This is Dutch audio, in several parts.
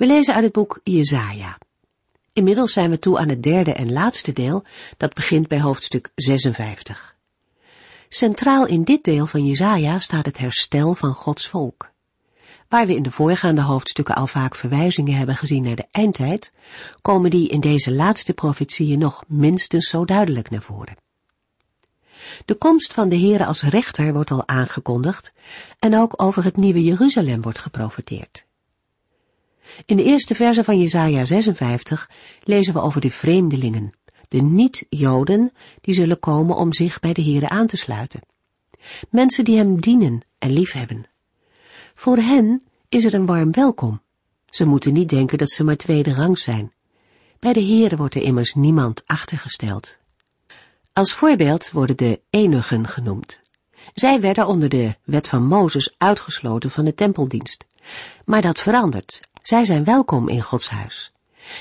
We lezen uit het boek Jezaja. Inmiddels zijn we toe aan het derde en laatste deel, dat begint bij hoofdstuk 56. Centraal in dit deel van Jezaja staat het herstel van Gods volk. Waar we in de voorgaande hoofdstukken al vaak verwijzingen hebben gezien naar de eindtijd, komen die in deze laatste profetieën nog minstens zo duidelijk naar voren. De komst van de Heere als rechter wordt al aangekondigd en ook over het nieuwe Jeruzalem wordt geprofeteerd. In de eerste verse van Jesaja 56 lezen we over de vreemdelingen, de niet-Joden, die zullen komen om zich bij de Heere aan te sluiten. Mensen die hem dienen en liefhebben. Voor hen is er een warm welkom. Ze moeten niet denken dat ze maar tweede rang zijn. Bij de Heere wordt er immers niemand achtergesteld. Als voorbeeld worden de enigen genoemd. Zij werden onder de wet van Mozes uitgesloten van de tempeldienst. Maar dat verandert. Zij zijn welkom in Gods huis.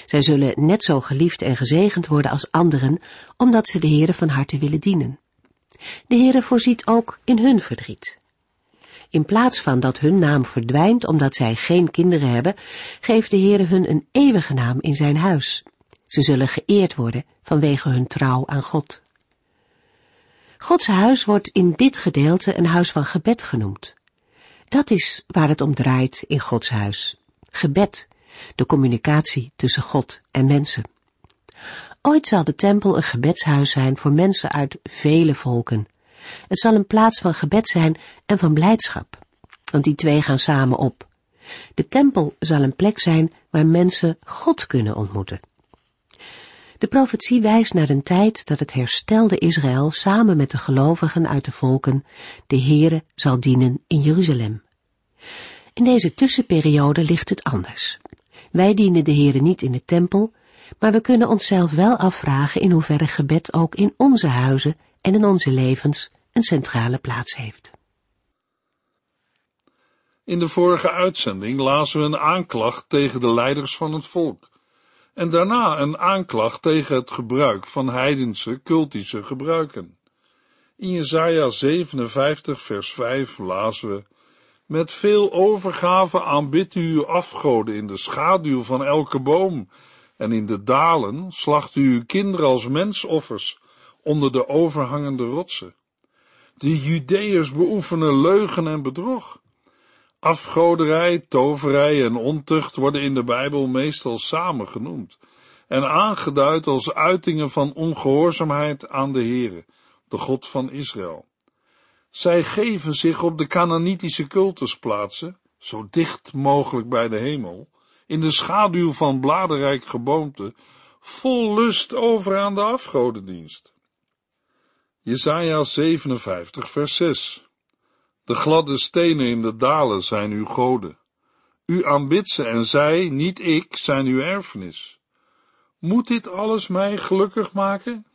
Zij zullen net zo geliefd en gezegend worden als anderen, omdat ze de Heere van harte willen dienen. De Heere voorziet ook in hun verdriet. In plaats van dat hun naam verdwijnt omdat zij geen kinderen hebben, geeft de Heere hun een eeuwige naam in zijn huis. Ze zullen geëerd worden vanwege hun trouw aan God. Gods huis wordt in dit gedeelte een huis van gebed genoemd. Dat is waar het om draait in Gods huis. Gebed, de communicatie tussen God en mensen. Ooit zal de tempel een gebedshuis zijn voor mensen uit vele volken. Het zal een plaats van gebed zijn en van blijdschap, want die twee gaan samen op. De tempel zal een plek zijn waar mensen God kunnen ontmoeten. De profetie wijst naar een tijd dat het herstelde Israël samen met de gelovigen uit de volken de Heere zal dienen in Jeruzalem. In deze tussenperiode ligt het anders. Wij dienen de Heere niet in de tempel, maar we kunnen onszelf wel afvragen in hoeverre gebed ook in onze huizen en in onze levens een centrale plaats heeft. In de vorige uitzending lazen we een aanklacht tegen de leiders van het volk en daarna een aanklacht tegen het gebruik van heidense cultische gebruiken. In Jesaja 57 vers 5 lazen we met veel overgave aanbidt u uw afgoden in de schaduw van elke boom, en in de dalen slacht u uw kinderen als mensoffers onder de overhangende rotsen. De Judeërs beoefenen leugen en bedrog. Afgoderij, toverij en ontucht worden in de Bijbel meestal samen genoemd en aangeduid als uitingen van ongehoorzaamheid aan de Heere, de God van Israël. Zij geven zich op de Canaanitische cultusplaatsen, zo dicht mogelijk bij de hemel, in de schaduw van bladerrijk geboomte, vol lust over aan de afgodendienst. Jesaja 57 vers 6 De gladde stenen in de dalen zijn uw goden. U aanbidt en zij, niet ik, zijn uw erfenis. Moet dit alles mij gelukkig maken?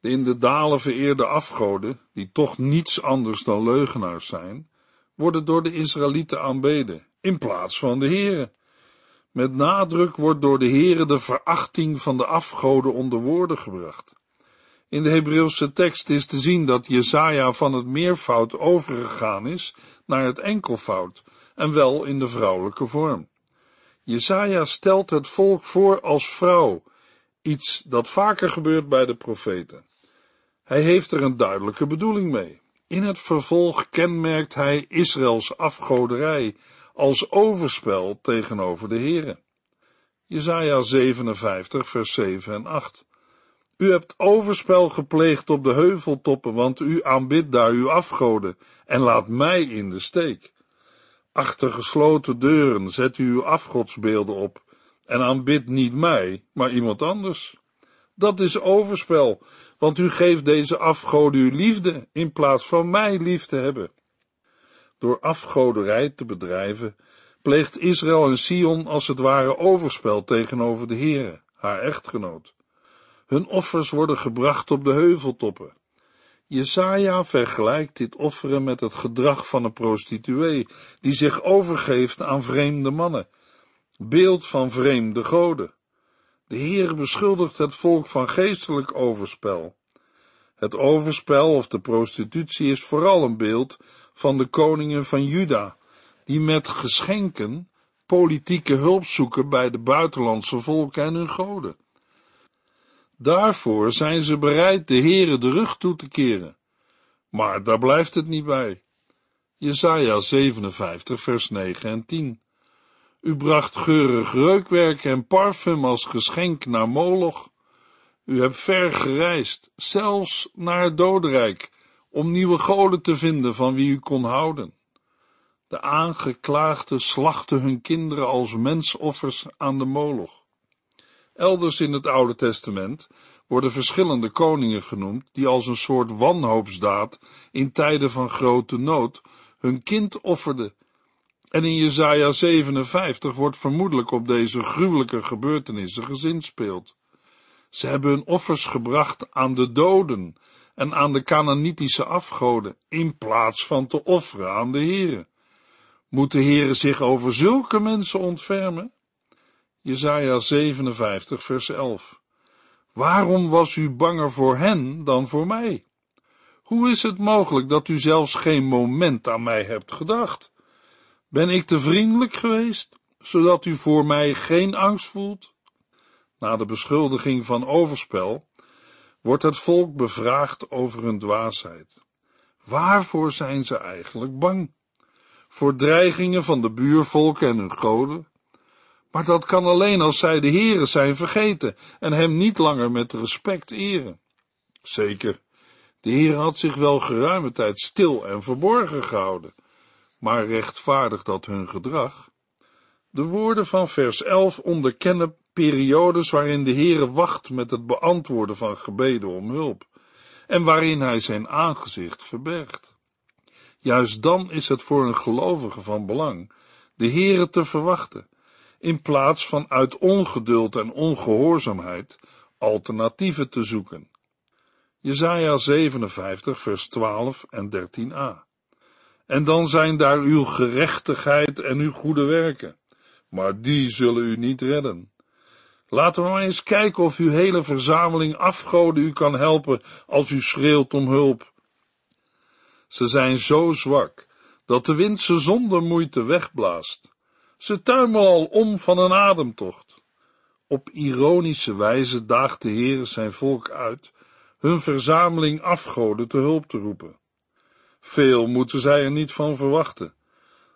De in de dalen vereerde afgoden, die toch niets anders dan leugenaars zijn, worden door de Israëlieten aanbeden, in plaats van de Heere. Met nadruk wordt door de Heere de verachting van de afgoden onder woorden gebracht. In de Hebreeuwse tekst is te zien dat Jesaja van het meervoud overgegaan is naar het enkelvoud, en wel in de vrouwelijke vorm. Jesaja stelt het volk voor als vrouw, iets dat vaker gebeurt bij de profeten. Hij heeft er een duidelijke bedoeling mee. In het vervolg kenmerkt hij Israëls afgoderij als overspel tegenover de Here. Jesaja 57 vers 7 en 8 U hebt overspel gepleegd op de heuveltoppen, want u aanbidt daar uw afgoden en laat mij in de steek. Achter gesloten deuren zet u uw afgodsbeelden op en aanbidt niet mij, maar iemand anders. Dat is overspel, want u geeft deze afgoden uw liefde in plaats van mij lief te hebben. Door afgoderij te bedrijven, pleegt Israël en Sion als het ware overspel tegenover de Heere, haar echtgenoot. Hun offers worden gebracht op de heuveltoppen. Jesaja vergelijkt dit offeren met het gedrag van een prostituee, die zich overgeeft aan vreemde mannen, beeld van vreemde goden. De Heer beschuldigt het volk van geestelijk overspel. Het overspel of de prostitutie is vooral een beeld van de koningen van Juda, die met geschenken politieke hulp zoeken bij de buitenlandse volken en hun goden. Daarvoor zijn ze bereid de Heere de rug toe te keren. Maar daar blijft het niet bij. Jesaja 57 vers 9 en 10. U bracht geurig reukwerk en parfum als geschenk naar Moloch. U hebt ver gereisd, zelfs naar het dodenrijk, om nieuwe goden te vinden van wie u kon houden. De aangeklaagden slachten hun kinderen als mensoffers aan de Moloch. Elders in het Oude Testament worden verschillende koningen genoemd die als een soort wanhoopsdaad in tijden van grote nood hun kind offerden. En in Jesaja 57 wordt vermoedelijk op deze gruwelijke gebeurtenissen gezinspeeld. Ze hebben hun offers gebracht aan de doden en aan de Canaanitische afgoden, in plaats van te offeren aan de Here. Moet de Heere zich over zulke mensen ontfermen? Jesaja 57 vers 11 Waarom was u banger voor hen dan voor mij? Hoe is het mogelijk dat u zelfs geen moment aan mij hebt gedacht? Ben ik te vriendelijk geweest, zodat u voor mij geen angst voelt? Na de beschuldiging van overspel wordt het volk bevraagd over hun dwaasheid. Waarvoor zijn ze eigenlijk bang? Voor dreigingen van de buurvolken en hun goden? Maar dat kan alleen als zij de Heere zijn vergeten en hem niet langer met respect eren. Zeker, de Heer had zich wel geruime tijd stil en verborgen gehouden, maar rechtvaardigt dat hun gedrag? De woorden van vers 11 onderkennen periodes waarin de Heere wacht met het beantwoorden van gebeden om hulp en waarin hij zijn aangezicht verbergt. Juist dan is het voor een gelovige van belang de Heere te verwachten, in plaats van uit ongeduld en ongehoorzaamheid alternatieven te zoeken. Jesaja 57 vers 12 en 13a. En dan zijn daar uw gerechtigheid en uw goede werken, maar die zullen u niet redden. Laten we maar eens kijken of uw hele verzameling afgoden u kan helpen als u schreeuwt om hulp. Ze zijn zo zwak dat de wind ze zonder moeite wegblaast. Ze tuimelen al om van een ademtocht. Op ironische wijze daagt de Heer zijn volk uit hun verzameling afgoden te hulp te roepen. Veel moeten zij er niet van verwachten,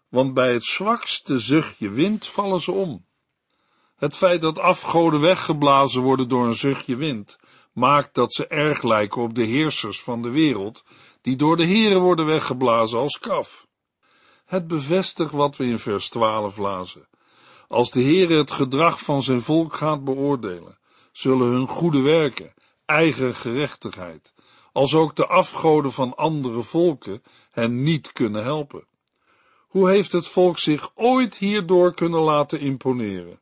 want bij het zwakste zuchtje wind vallen ze om. Het feit dat afgoden weggeblazen worden door een zuchtje wind, maakt dat ze erg lijken op de heersers van de wereld, die door de heren worden weggeblazen als kaf. Het bevestigt wat we in vers 12 lazen. Als de Heere het gedrag van zijn volk gaat beoordelen, zullen hun goede werken, eigen gerechtigheid, als ook de afgoden van andere volken hen niet kunnen helpen. Hoe heeft het volk zich ooit hierdoor kunnen laten imponeren?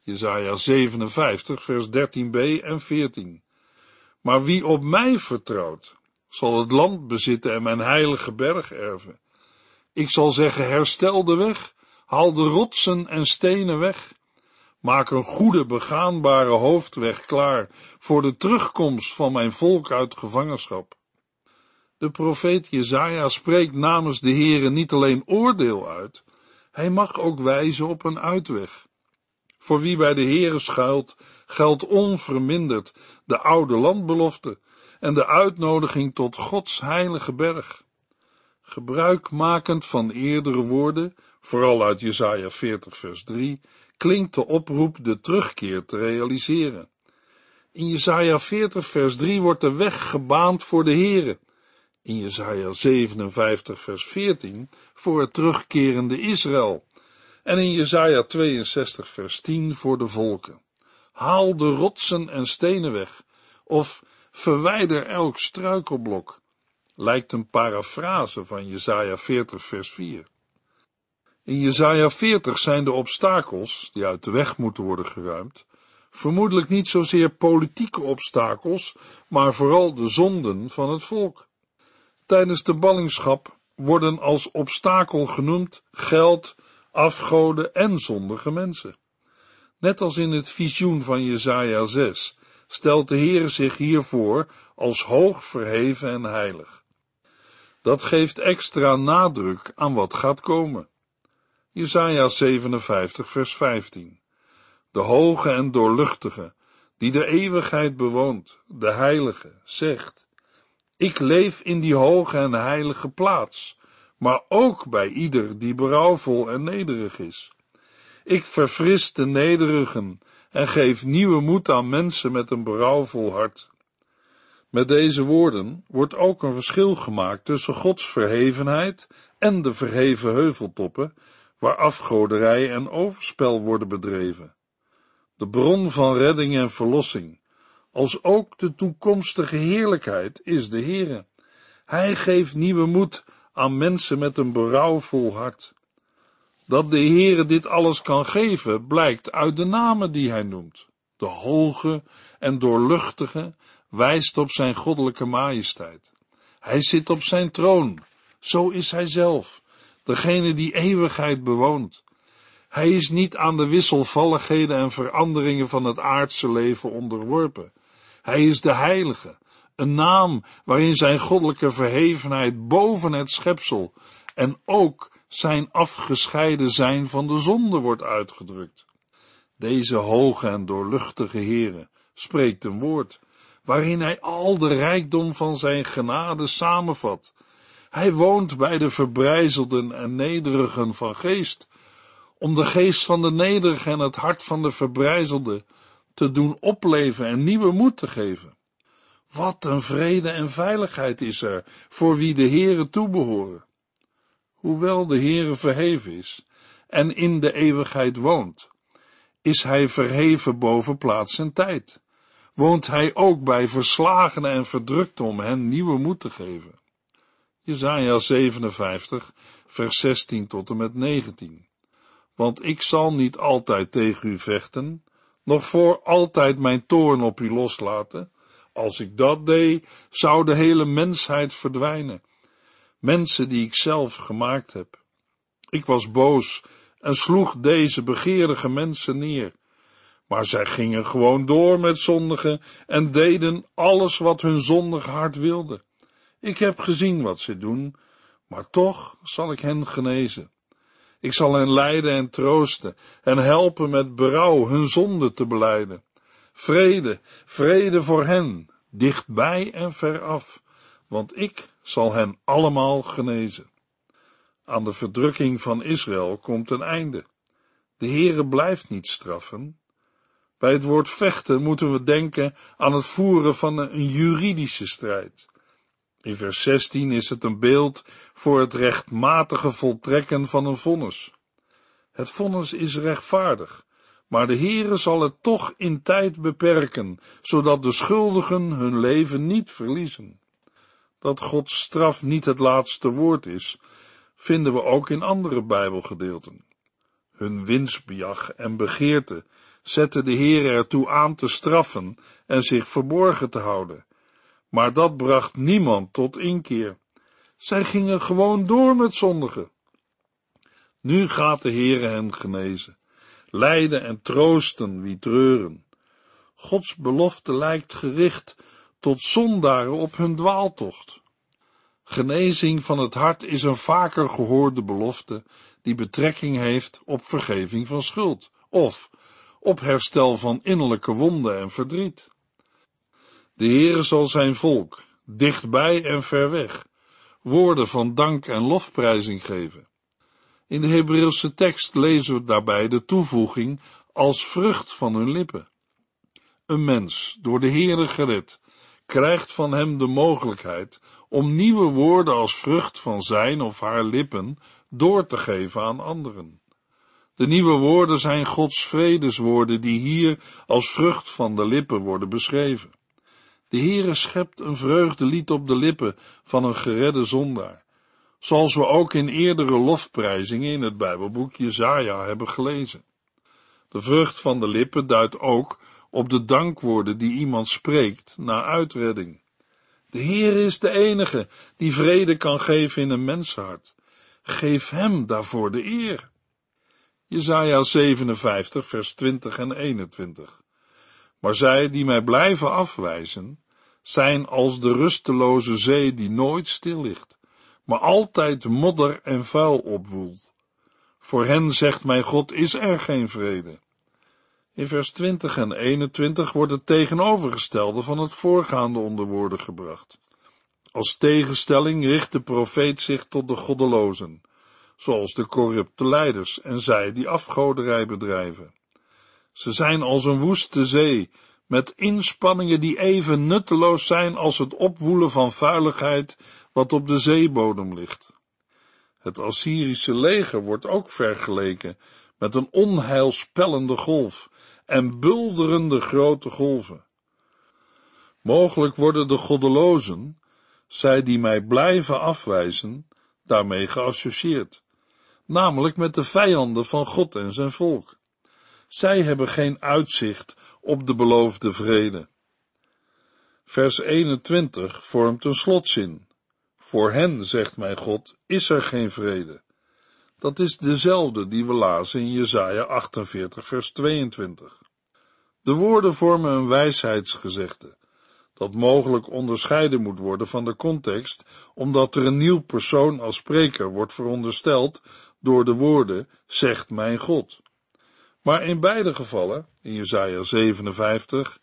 Jezaja 57, vers 13b en 14. Maar wie op mij vertrouwt, zal het land bezitten en mijn heilige berg erven. Ik zal zeggen, herstel de weg, haal de rotsen en stenen weg, maak een goede begaanbare hoofdweg klaar voor de terugkomst van mijn volk uit gevangenschap. De profeet Jezaja spreekt namens de Heere niet alleen oordeel uit, hij mag ook wijzen op een uitweg. Voor wie bij de Heere schuilt, geldt onverminderd de oude landbelofte en de uitnodiging tot Gods heilige berg. Gebruikmakend van eerdere woorden, vooral uit Jesaja 40 vers 3, klinkt de oproep de terugkeer te realiseren. In Jesaja 40 vers 3 wordt de weg gebaand voor de Heere. In Jesaja 57 vers 14 voor het terugkerende Israël. En in Jesaja 62 vers 10 voor de volken. Haal de rotsen en stenen weg, of verwijder elk struikelblok, lijkt een parafrase van Jesaja 40 vers 4. In Jesaja 40 zijn de obstakels, die uit de weg moeten worden geruimd, vermoedelijk niet zozeer politieke obstakels, maar vooral de zonden van het volk. Tijdens de ballingschap worden als obstakel genoemd geld, afgoden en zondige mensen. Net als in het visioen van Jesaja 6 stelt de Heer zich hiervoor als hoog verheven en heilig. Dat geeft extra nadruk aan wat gaat komen. Jesaja 57 vers 15 De hoge en doorluchtige, die de eeuwigheid bewoont, de heilige, zegt, ik leef in die hoge en heilige plaats, maar ook bij ieder die berouwvol en nederig is. Ik verfris de nederigen en geef nieuwe moed aan mensen met een berouwvol hart. Met deze woorden wordt ook een verschil gemaakt tussen Gods verhevenheid en de verheven heuveltoppen, waar afgoderij en overspel worden bedreven. De bron van redding en verlossing, als ook de toekomstige heerlijkheid, is de Heere. Hij geeft nieuwe moed aan mensen met een berouwvol hart. Dat de Heere dit alles kan geven, blijkt uit de namen die hij noemt. De hoge en doorluchtige wijst op zijn goddelijke majesteit. Hij zit op zijn troon, zo is hij zelf, degene die eeuwigheid bewoont. Hij is niet aan de wisselvalligheden en veranderingen van het aardse leven onderworpen. Hij is de heilige, een naam waarin zijn goddelijke verhevenheid boven het schepsel en ook zijn afgescheiden zijn van de zonde wordt uitgedrukt. Deze hoge en doorluchtige Heere spreekt een woord, waarin hij al de rijkdom van zijn genade samenvat. Hij woont bij de verbrijzelden en nederigen van geest, om de geest van de nederigen en het hart van de verbrijzelde te doen opleven en nieuwe moed te geven. Wat een vrede en veiligheid is er voor wie de Heere toebehoren. Hoewel de Heere verheven is en in de eeuwigheid woont, is hij verheven boven plaats en tijd. Woont hij ook bij verslagenen en verdrukten om hen nieuwe moed te geven. Jezaja 57, vers 16 tot en met 19. Want ik zal niet altijd tegen u vechten, nog voor altijd mijn toorn op u loslaten. Als ik dat deed, zou de hele mensheid verdwijnen. Mensen die ik zelf gemaakt heb. Ik was boos en sloeg deze begeerige mensen neer. Maar zij gingen gewoon door met zondigen en deden alles wat hun zondig hart wilde. Ik heb gezien wat ze doen, maar toch zal ik hen genezen. Ik zal hen leiden en troosten en helpen met berouw hun zonde te beleiden. Vrede, vrede voor hen, dichtbij en veraf, want ik zal hen allemaal genezen. Aan de verdrukking van Israël komt een einde. De Heere blijft niet straffen. Bij het woord vechten moeten we denken aan het voeren van een juridische strijd. In vers 16 is het een beeld voor het rechtmatige voltrekken van een vonnis. Het vonnis is rechtvaardig, maar de Heere zal het toch in tijd beperken, zodat de schuldigen hun leven niet verliezen. Dat Gods straf niet het laatste woord is, vinden we ook in andere Bijbelgedeelten. Hun winstbejag en begeerte zetten de Heer ertoe aan te straffen en zich verborgen te houden, maar dat bracht niemand tot inkeer. Zij gingen gewoon door met zondigen. Nu gaat de Heere hen genezen, leiden en troosten wie treuren. Gods belofte lijkt gericht tot zondaren op hun dwaaltocht. Genezing van het hart is een vaker gehoorde belofte die betrekking heeft op vergeving van schuld of op herstel van innerlijke wonden en verdriet. De Heere zal zijn volk, dichtbij en ver weg, woorden van dank en lofprijzing geven. In de Hebreeuwse tekst lezen we daarbij de toevoeging als vrucht van hun lippen. Een mens, door de Heere gered, krijgt van hem de mogelijkheid om nieuwe woorden als vrucht van zijn of haar lippen door te geven aan anderen. De nieuwe woorden zijn Gods vredeswoorden die hier als vrucht van de lippen worden beschreven. De Heere schept een vreugdelied op de lippen van een geredde zondaar, zoals we ook in eerdere lofprijzingen in het Bijbelboek Jezaja hebben gelezen. De vrucht van de lippen duidt ook op de dankwoorden die iemand spreekt na uitredding. De Heer is de enige die vrede kan geven in een menshart. Geef hem daarvoor de eer. Jesaja 57 vers 20 en 21. Maar zij die mij blijven afwijzen, zijn als de rusteloze zee die nooit stil ligt, maar altijd modder en vuil opwoelt. Voor hen zegt mijn God is er geen vrede. In vers 20 en 21 wordt het tegenovergestelde van het voorgaande onder woorden gebracht. Als tegenstelling richt de profeet zich tot de goddelozen, zoals de corrupte leiders en zij die afgoderij bedrijven. Ze zijn als een woeste zee, met inspanningen die even nutteloos zijn als het opwoelen van vuiligheid wat op de zeebodem ligt. Het Assyrische leger wordt ook vergeleken met een onheilspellende golf en bulderende grote golven. Mogelijk worden de goddelozen, zij die mij blijven afwijzen, daarmee geassocieerd, namelijk met de vijanden van God en zijn volk. Zij hebben geen uitzicht op de beloofde vrede. Vers 21 vormt een slotzin. Voor hen, zegt mijn God, is er geen vrede. Dat is dezelfde die we lazen in Jesaja 48 vers 22. De woorden vormen een wijsheidsgezegde, dat mogelijk onderscheiden moet worden van de context, omdat er een nieuw persoon als spreker wordt verondersteld door de woorden, zegt mijn God. Maar in beide gevallen, in Jesaja 57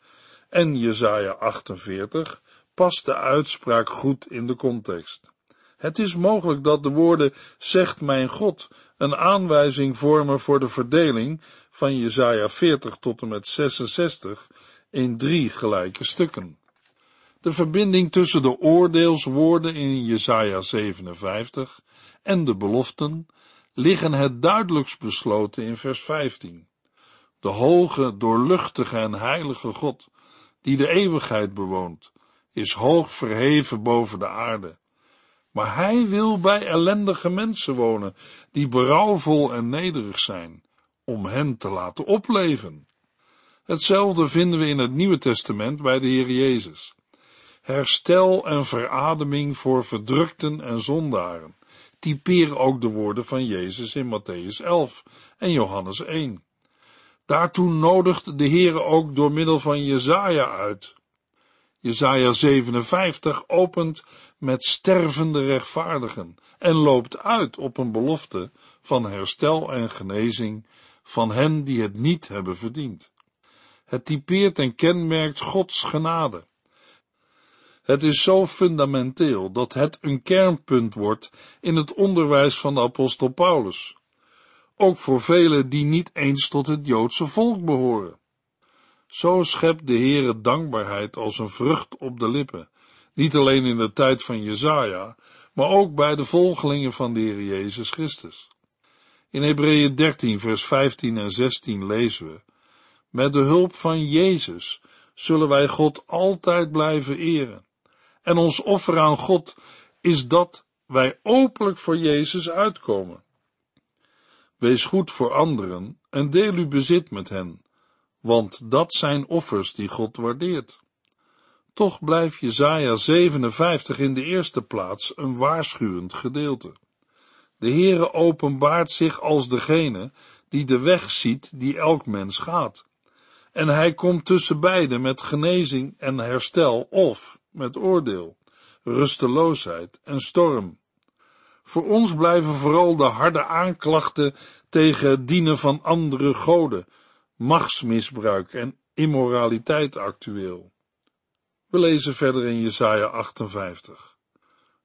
en Jesaja 48, past de uitspraak goed in de context. Het is mogelijk dat de woorden zegt mijn God een aanwijzing vormen voor de verdeling van Jesaja 40 tot en met 66 in drie gelijke stukken. De verbinding tussen de oordeelswoorden in Jesaja 57 en de beloften liggen het duidelijkst besloten in vers 15. De hoge, doorluchtige en heilige God, die de eeuwigheid bewoont, is hoog verheven boven de aarde. Maar hij wil bij ellendige mensen wonen, die berouwvol en nederig zijn, om hen te laten opleven. Hetzelfde vinden we in het Nieuwe Testament bij de Heer Jezus. Herstel en verademing voor verdrukten en zondaren typeren ook de woorden van Jezus in Matthäus 11 en Johannes 1. Daartoe nodigt de Heere ook door middel van Jezaja uit. Jezaja 57 opent met stervende rechtvaardigen en loopt uit op een belofte van herstel en genezing van hen die het niet hebben verdiend. Het typeert en kenmerkt Gods genade. Het is zo fundamenteel dat het een kernpunt wordt in het onderwijs van de apostel Paulus. Ook voor velen die niet eens tot het Joodse volk behoren. Zo schept de Heere dankbaarheid als een vrucht op de lippen, niet alleen in de tijd van Jezaja, maar ook bij de volgelingen van de Heer Jezus Christus. In Hebreeën 13 vers 15 en 16 lezen we, met de hulp van Jezus zullen wij God altijd blijven eren. En ons offer aan God is dat wij openlijk voor Jezus uitkomen. Wees goed voor anderen en deel uw bezit met hen, want dat zijn offers die God waardeert. Toch blijft Jezaja 57 in de eerste plaats een waarschuwend gedeelte. De Heere openbaart zich als degene die de weg ziet die elk mens gaat. En hij komt tussen beiden met genezing en herstel of met oordeel, rusteloosheid en storm. Voor ons blijven vooral de harde aanklachten tegen het dienen van andere goden, machtsmisbruik en immoraliteit actueel. We lezen verder in Jesaja 58.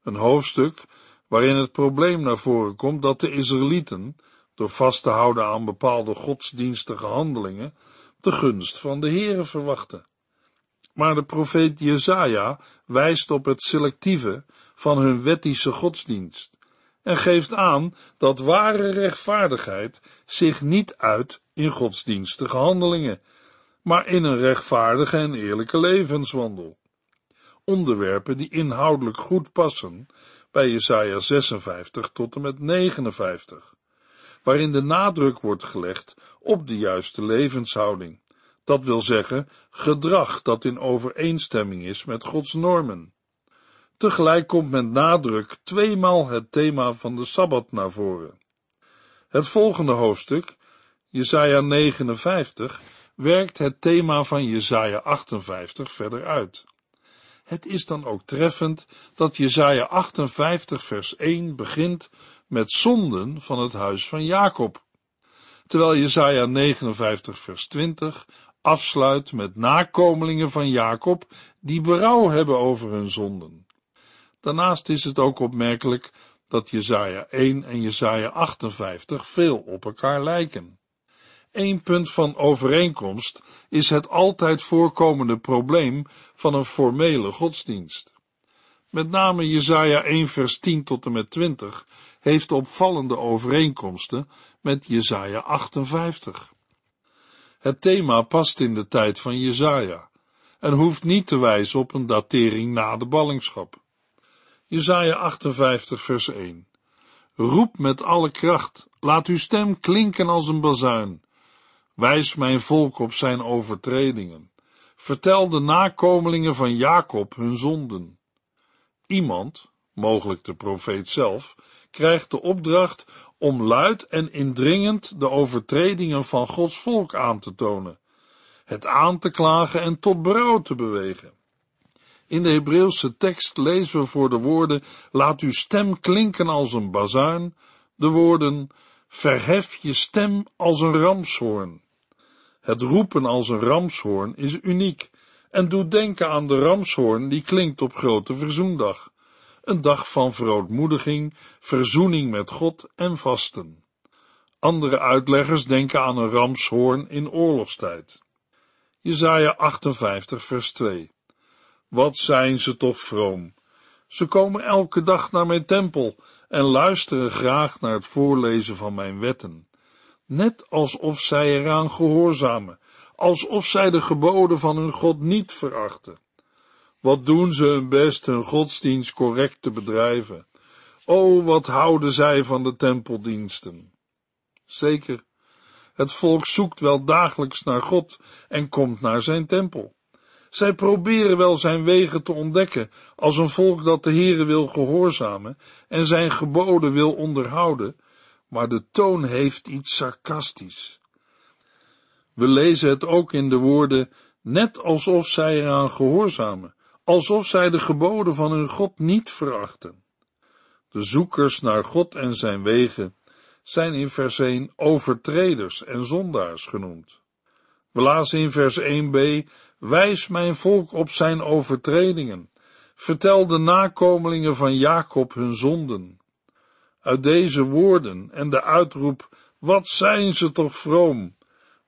Een hoofdstuk waarin het probleem naar voren komt dat de Israëlieten, door vast te houden aan bepaalde godsdienstige handelingen, de gunst van de Heere verwachten. Maar de profeet Jezaja wijst op het selectieve van hun wettische godsdienst en geeft aan dat ware rechtvaardigheid zich niet uit in godsdienstige handelingen, maar in een rechtvaardige en eerlijke levenswandel. Onderwerpen die inhoudelijk goed passen bij Jesaja 56 tot en met 59, waarin de nadruk wordt gelegd op de juiste levenshouding. Dat wil zeggen, gedrag dat in overeenstemming is met Gods normen. Tegelijk komt met nadruk tweemaal het thema van de Sabbat naar voren. Het volgende hoofdstuk, Jesaja 59, werkt het thema van Jesaja 58 verder uit. Het is dan ook treffend dat Jesaja 58 vers 1 begint met zonden van het huis van Jacob, terwijl Jesaja 59 vers 20 afsluit met nakomelingen van Jacob die berouw hebben over hun zonden. Daarnaast is het ook opmerkelijk dat Jesaja 1 en Jesaja 58 veel op elkaar lijken. Eén punt van overeenkomst is het altijd voorkomende probleem van een formele godsdienst. Met name Jesaja 1 vers 10 tot en met 20 heeft opvallende overeenkomsten met Jesaja 58. Het thema past in de tijd van Jesaja en hoeft niet te wijzen op een datering na de ballingschap. Jesaja 58 vers 1 Roep met alle kracht, laat uw stem klinken als een bazuin. Wijs mijn volk op zijn overtredingen. Vertel de nakomelingen van Jacob hun zonden. Iemand, mogelijk de profeet zelf, krijgt de opdracht om luid en indringend de overtredingen van Gods volk aan te tonen, het aan te klagen en tot berouw te bewegen. In de Hebreeuwse tekst lezen we voor de woorden, laat uw stem klinken als een bazuin, de woorden, verhef je stem als een ramshoorn. Het roepen als een ramshoorn is uniek en doet denken aan de ramshoorn die klinkt op grote verzoendag. Een dag van verootmoediging, verzoening met God en vasten. Andere uitleggers denken aan een ramshoorn in oorlogstijd. Jezaja 58 vers 2 Wat zijn ze toch vroom! Ze komen elke dag naar mijn tempel en luisteren graag naar het voorlezen van mijn wetten net alsof zij eraan gehoorzamen, alsof zij de geboden van hun God niet verachten. Wat doen ze hun best hun godsdienst correct te bedrijven. O, wat houden zij van de tempeldiensten. Zeker, het volk zoekt wel dagelijks naar God en komt naar zijn tempel. Zij proberen wel zijn wegen te ontdekken als een volk dat de Heere wil gehoorzamen en zijn geboden wil onderhouden, maar de toon heeft iets sarcastisch. We lezen het ook in de woorden, net alsof zij eraan gehoorzamen, alsof zij de geboden van hun God niet verachten. De zoekers naar God en zijn wegen zijn in vers 1 overtreders en zondaars genoemd. We lazen in vers 1b, wijs mijn volk op zijn overtredingen, vertel de nakomelingen van Jacob hun zonden. Uit deze woorden en de uitroep, wat zijn ze toch vroom,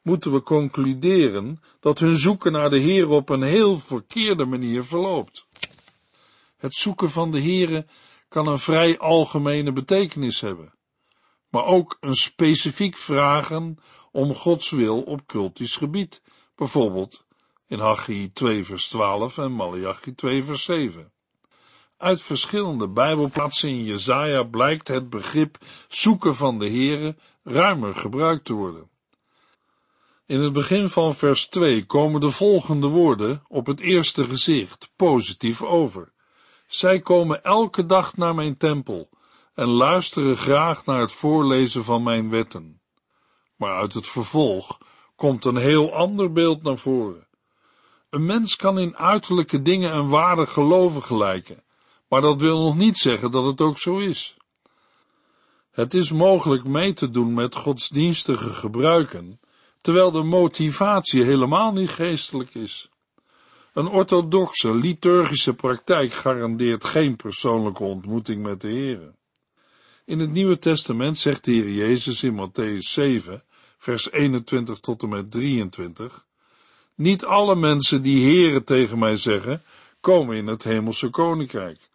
moeten we concluderen dat hun zoeken naar de Heer op een heel verkeerde manier verloopt. Het zoeken van de Heere kan een vrij algemene betekenis hebben, maar ook een specifiek vragen om Gods wil op cultisch gebied, bijvoorbeeld in Haggai 2 vers 12 en Malachi 2 vers 7. Uit verschillende Bijbelplaatsen in Jezaja blijkt het begrip zoeken van de Heere ruimer gebruikt te worden. In het begin van vers 2 komen de volgende woorden op het eerste gezicht positief over. Zij komen elke dag naar mijn tempel en luisteren graag naar het voorlezen van mijn wetten. Maar uit het vervolg komt een heel ander beeld naar voren. Een mens kan in uiterlijke dingen een ware gelovige lijken, maar dat wil nog niet zeggen dat het ook zo is. Het is mogelijk mee te doen met godsdienstige gebruiken, terwijl de motivatie helemaal niet geestelijk is. Een orthodoxe liturgische praktijk garandeert geen persoonlijke ontmoeting met de Heer. In het Nieuwe Testament zegt de Heer Jezus in Matthäus 7, vers 21 tot en met 23, Niet alle mensen die Heere tegen mij zeggen, komen in het hemelse koninkrijk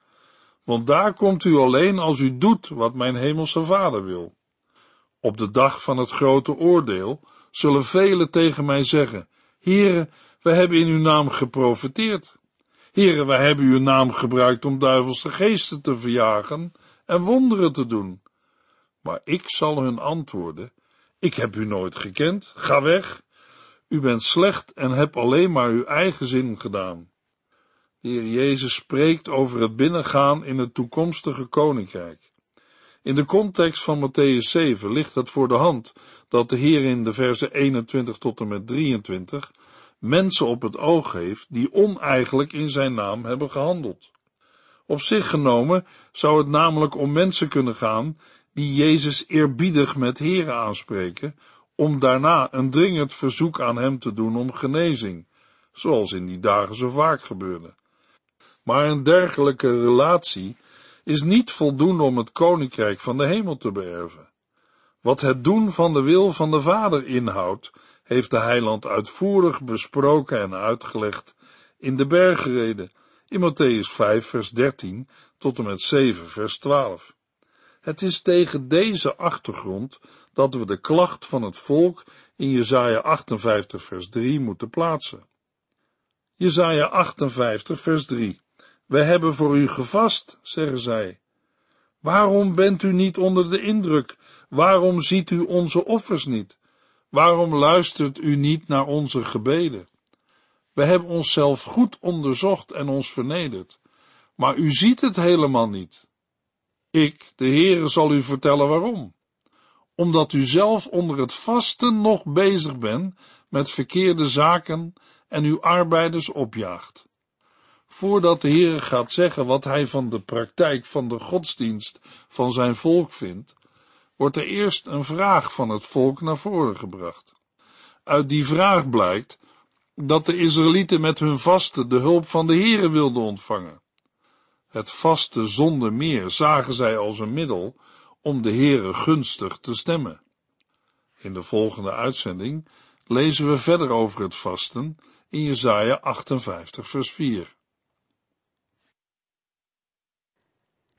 want daar komt u alleen als u doet wat mijn hemelse vader wil. Op de dag van het grote oordeel zullen velen tegen mij zeggen, Heere, we hebben in uw naam geprofeteerd. Heren, wij hebben uw naam gebruikt om duivelse geesten te verjagen en wonderen te doen. Maar ik zal hun antwoorden, ik heb u nooit gekend, ga weg. U bent slecht en hebt alleen maar uw eigen zin gedaan. De Heer Jezus spreekt over het binnengaan in het toekomstige koninkrijk. In de context van Matthäus 7 ligt het voor de hand dat de Heer in de versen 21 tot en met 23 mensen op het oog heeft die oneigenlijk in zijn naam hebben gehandeld. Op zich genomen zou het namelijk om mensen kunnen gaan die Jezus eerbiedig met Heere aanspreken, om daarna een dringend verzoek aan hem te doen om genezing, zoals in die dagen zo vaak gebeurde. Maar een dergelijke relatie is niet voldoende om het koninkrijk van de hemel te beërven. Wat het doen van de wil van de Vader inhoudt, heeft de heiland uitvoerig besproken en uitgelegd in de bergreden, in Matthäus 5 vers 13 tot en met 7 vers 12. Het is tegen deze achtergrond dat we de klacht van het volk in Jesaja 58 vers 3 moeten plaatsen. Jesaja 58 vers 3 We hebben voor u gevast, zeggen zij. Waarom bent u niet onder de indruk? Waarom ziet u onze offers niet? Waarom luistert u niet naar onze gebeden? We hebben onszelf goed onderzocht en ons vernederd, maar u ziet het helemaal niet. Ik, de Heere, zal u vertellen waarom. Omdat u zelf onder het vasten nog bezig bent met verkeerde zaken en uw arbeiders opjaagt. Voordat de Heere gaat zeggen wat hij van de praktijk van de godsdienst van zijn volk vindt, wordt er eerst een vraag van het volk naar voren gebracht. Uit die vraag blijkt dat de Israëlieten met hun vasten de hulp van de Heere wilden ontvangen. Het vaste zonder meer zagen zij als een middel om de Heere gunstig te stemmen. In de volgende uitzending lezen we verder over het vasten in Jesaja 58 vers 4.